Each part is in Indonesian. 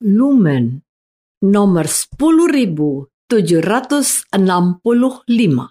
Lumen nomor 10765.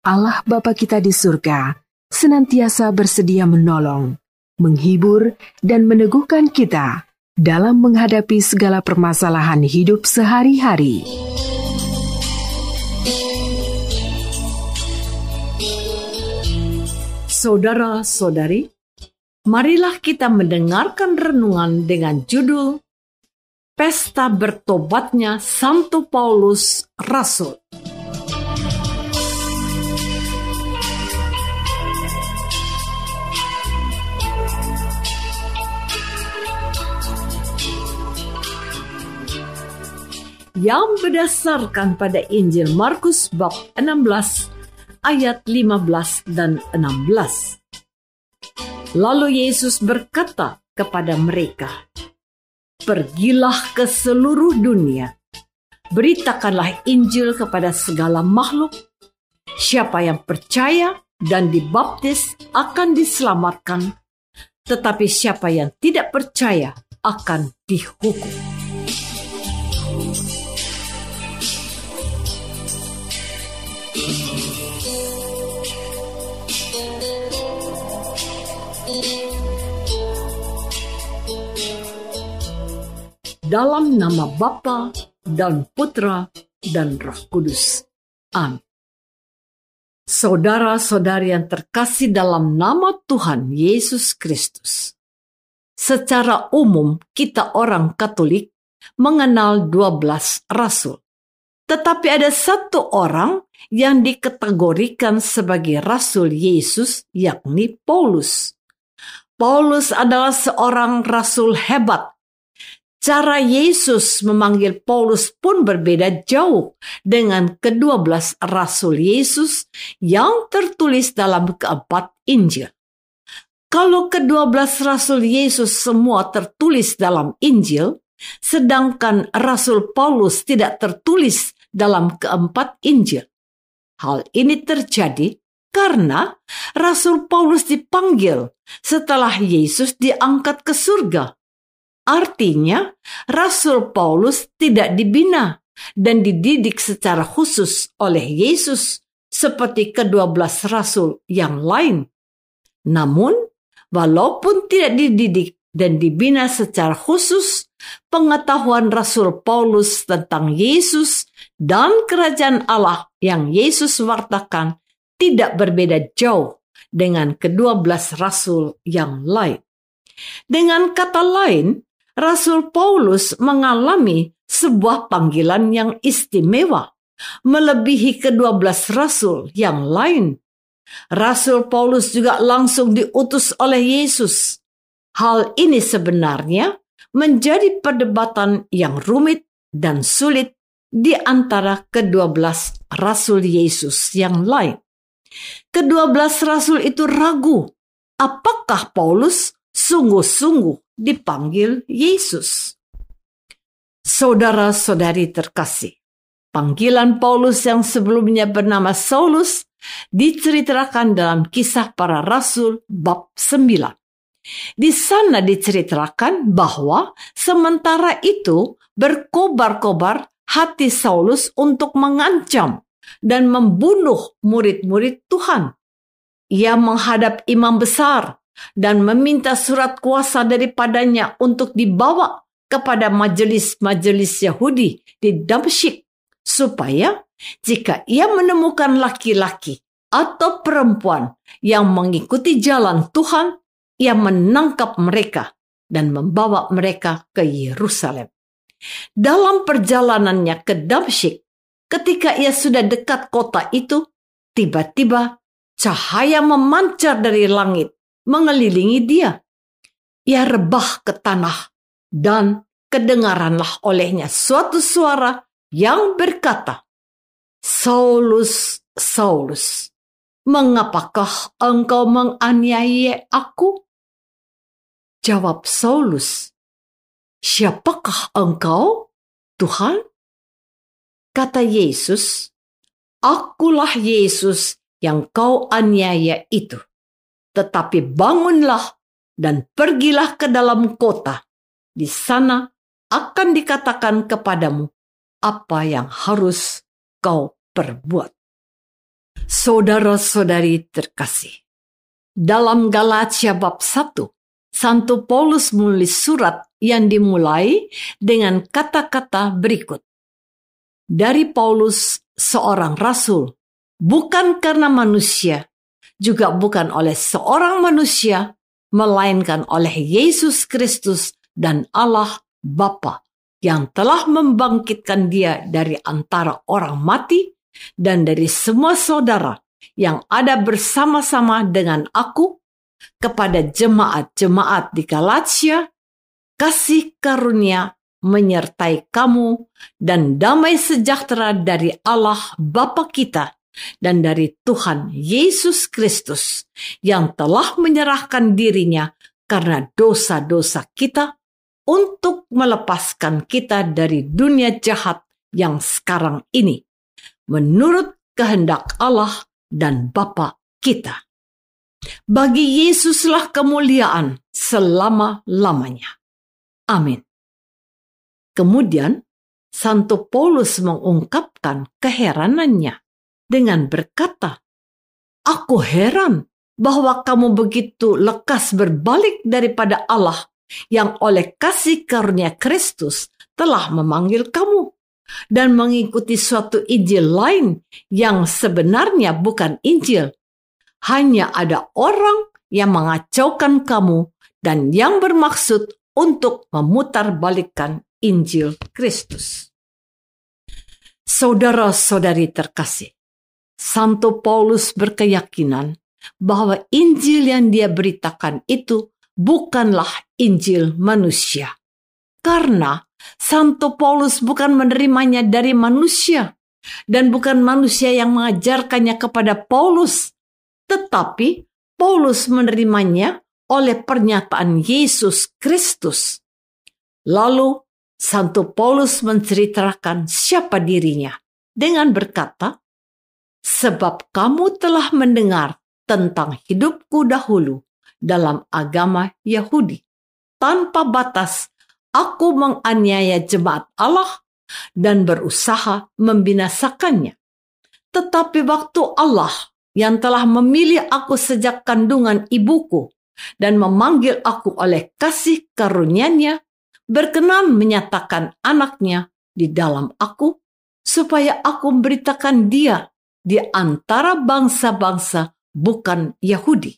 Allah Bapa kita di surga senantiasa bersedia menolong, menghibur, dan meneguhkan kita dalam menghadapi segala permasalahan hidup sehari-hari. Saudara-saudari, marilah kita mendengarkan renungan dengan judul Pesta Bertobatnya Santo Paulus Rasul. Yang berdasarkan pada Injil Markus bab 16 ayat 15 dan 16. Lalu Yesus berkata kepada mereka, Pergilah ke seluruh dunia, beritakanlah Injil kepada segala makhluk. Siapa yang percaya dan dibaptis akan diselamatkan, tetapi siapa yang tidak percaya akan dihukum. Dalam nama Bapa dan Putra dan Roh Kudus. Amin. Saudara-saudari yang terkasih dalam nama Tuhan Yesus Kristus. Secara umum kita orang Katolik mengenal 12 rasul. Tetapi ada satu orang yang dikategorikan sebagai rasul Yesus yakni Paulus. Paulus adalah seorang rasul hebat Cara Yesus memanggil Paulus pun berbeda jauh dengan kedua belas rasul Yesus yang tertulis dalam keempat Injil. Kalau kedua belas rasul Yesus semua tertulis dalam Injil, sedangkan rasul Paulus tidak tertulis dalam keempat Injil. Hal ini terjadi karena rasul Paulus dipanggil setelah Yesus diangkat ke surga Artinya, Rasul Paulus tidak dibina dan dididik secara khusus oleh Yesus seperti kedua belas rasul yang lain. Namun, walaupun tidak dididik dan dibina secara khusus, pengetahuan Rasul Paulus tentang Yesus dan kerajaan Allah yang Yesus wartakan tidak berbeda jauh dengan kedua belas rasul yang lain. Dengan kata lain, Rasul Paulus mengalami sebuah panggilan yang istimewa, melebihi kedua belas rasul yang lain. Rasul Paulus juga langsung diutus oleh Yesus. Hal ini sebenarnya menjadi perdebatan yang rumit dan sulit di antara kedua belas rasul Yesus yang lain. Kedua belas rasul itu ragu apakah Paulus sungguh-sungguh dipanggil Yesus. Saudara-saudari terkasih, panggilan Paulus yang sebelumnya bernama Saulus diceritakan dalam kisah para rasul bab 9. Di sana diceritakan bahwa sementara itu berkobar-kobar hati Saulus untuk mengancam dan membunuh murid-murid Tuhan. Ia menghadap imam besar dan meminta surat kuasa daripadanya untuk dibawa kepada majelis-majelis Yahudi di Damsyik supaya jika ia menemukan laki-laki atau perempuan yang mengikuti jalan Tuhan, ia menangkap mereka dan membawa mereka ke Yerusalem. Dalam perjalanannya ke Damsyik, ketika ia sudah dekat kota itu, tiba-tiba cahaya memancar dari langit mengelilingi dia. Ia rebah ke tanah dan kedengaranlah olehnya suatu suara yang berkata, Saulus, Saulus, mengapakah engkau menganiaya aku? Jawab Saulus, siapakah engkau, Tuhan? Kata Yesus, akulah Yesus yang kau aniaya itu. Tetapi bangunlah dan pergilah ke dalam kota. Di sana akan dikatakan kepadamu apa yang harus kau perbuat. Saudara-saudari terkasih, dalam Galatia bab 1, Santo Paulus menulis surat yang dimulai dengan kata-kata berikut. Dari Paulus, seorang rasul, bukan karena manusia, juga bukan oleh seorang manusia, melainkan oleh Yesus Kristus dan Allah Bapa yang telah membangkitkan dia dari antara orang mati dan dari semua saudara yang ada bersama-sama dengan aku kepada jemaat-jemaat di Galatia, kasih karunia menyertai kamu dan damai sejahtera dari Allah Bapa kita dan dari Tuhan Yesus Kristus yang telah menyerahkan dirinya karena dosa-dosa kita untuk melepaskan kita dari dunia jahat yang sekarang ini, menurut kehendak Allah dan Bapa kita. Bagi Yesuslah kemuliaan selama-lamanya. Amin. Kemudian, Santo Paulus mengungkapkan keheranannya dengan berkata, Aku heran bahwa kamu begitu lekas berbalik daripada Allah yang oleh kasih karunia Kristus telah memanggil kamu dan mengikuti suatu Injil lain yang sebenarnya bukan Injil. Hanya ada orang yang mengacaukan kamu dan yang bermaksud untuk memutarbalikkan Injil Kristus. Saudara-saudari terkasih, Santo Paulus berkeyakinan bahwa Injil yang dia beritakan itu bukanlah Injil manusia. Karena Santo Paulus bukan menerimanya dari manusia dan bukan manusia yang mengajarkannya kepada Paulus, tetapi Paulus menerimanya oleh pernyataan Yesus Kristus. Lalu Santo Paulus menceritakan siapa dirinya dengan berkata, "Sebab kamu telah mendengar tentang hidupku dahulu dalam agama Yahudi. Tanpa batas, aku menganiaya jemaat Allah dan berusaha membinasakannya. Tetapi waktu Allah yang telah memilih aku sejak kandungan ibuku dan memanggil aku oleh kasih karunia-Nya, berkenan menyatakan anaknya di dalam aku, supaya aku memberitakan dia di antara bangsa-bangsa bukan Yahudi.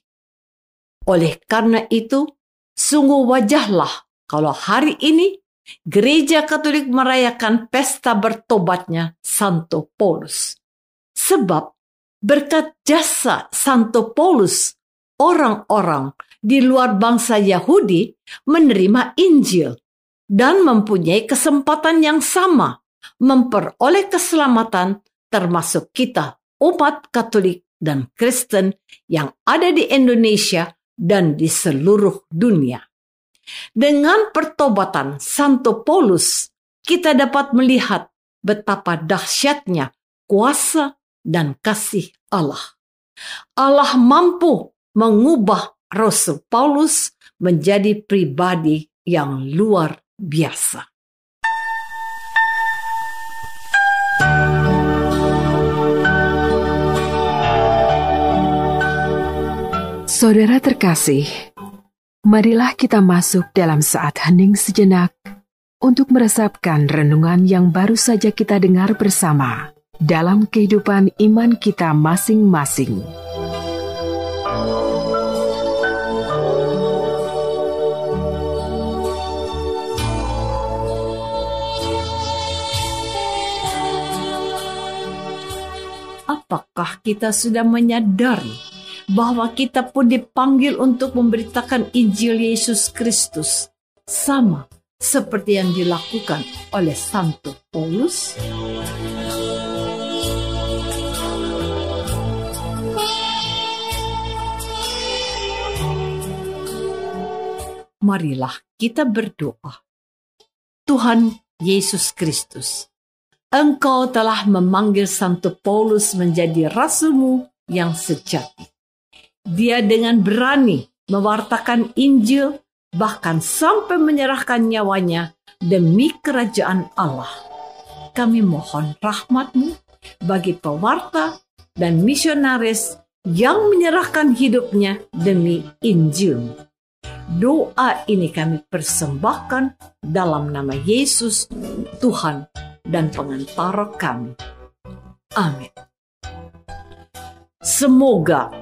Oleh karena itu, sungguh wajahlah kalau hari ini gereja Katolik merayakan pesta bertobatnya Santo Paulus. Sebab berkat jasa Santo Paulus, orang-orang di luar bangsa Yahudi menerima Injil dan mempunyai kesempatan yang sama memperoleh keselamatan termasuk kita umat Katolik dan Kristen yang ada di Indonesia dan di seluruh dunia. Dengan pertobatan Santo Paulus, kita dapat melihat betapa dahsyatnya kuasa dan kasih Allah. Allah mampu mengubah Rasul Paulus menjadi pribadi yang luar biasa. Saudara terkasih, marilah kita masuk dalam saat hening sejenak untuk meresapkan renungan yang baru saja kita dengar bersama dalam kehidupan iman kita masing-masing. Apakah kita sudah menyadari bahwa kita pun dipanggil untuk memberitakan Injil Yesus Kristus, sama seperti yang dilakukan oleh Santo Paulus. Marilah kita berdoa. Tuhan Yesus Kristus, Engkau telah memanggil Santo Paulus menjadi rasulmu yang sejati. Dia dengan berani mewartakan Injil, bahkan sampai menyerahkan nyawanya demi kerajaan Allah. Kami mohon rahmatmu bagi pewarta dan misionaris yang menyerahkan hidupnya demi Injil. Doa ini kami persembahkan dalam nama Yesus, Tuhan dan pengantara kami. Amin. Semoga